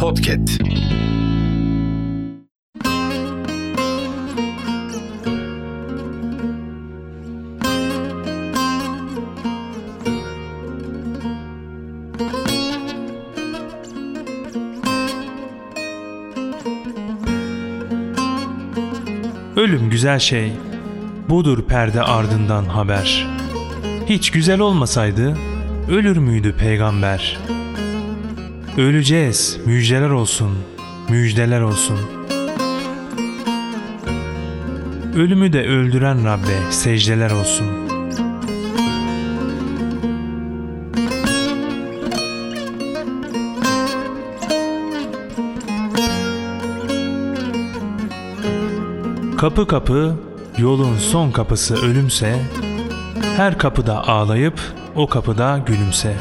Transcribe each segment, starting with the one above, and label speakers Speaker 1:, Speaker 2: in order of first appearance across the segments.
Speaker 1: Podcast.
Speaker 2: Ölüm güzel şey. Budur perde ardından haber. Hiç güzel olmasaydı ölür müydü peygamber? Öleceğiz, müjdeler olsun, müjdeler olsun. Ölümü de öldüren Rabbe secdeler olsun. Kapı kapı, yolun son kapısı ölümse, her kapıda ağlayıp o kapıda gülümse.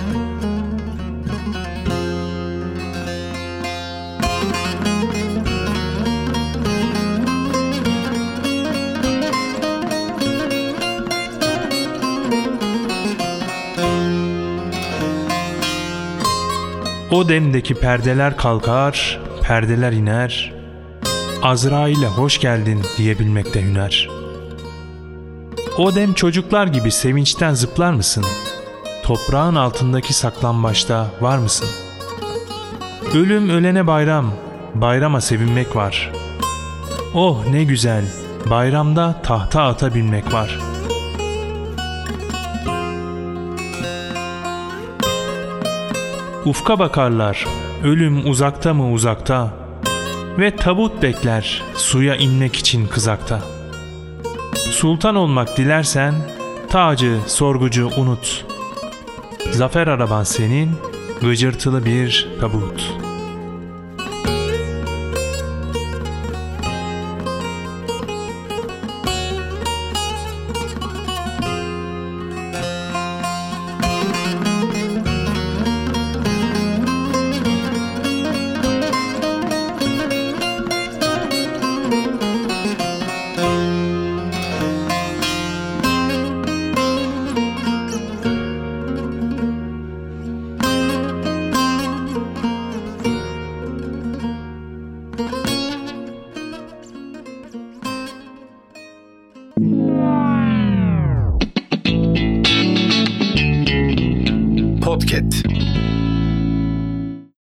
Speaker 2: O demdeki perdeler kalkar, perdeler iner. Azrail'e hoş geldin diyebilmekte hüner. O dem çocuklar gibi sevinçten zıplar mısın? Toprağın altındaki saklambaçta var mısın? Ölüm ölene bayram, bayrama sevinmek var. Oh ne güzel, bayramda tahta ata binmek var.'' Ufka bakarlar, ölüm uzakta mı uzakta ve tabut bekler suya inmek için kızakta. Sultan olmak dilersen tacı sorgucu unut. Zafer araban senin gıcırtılı bir tabut.''
Speaker 1: Podcast.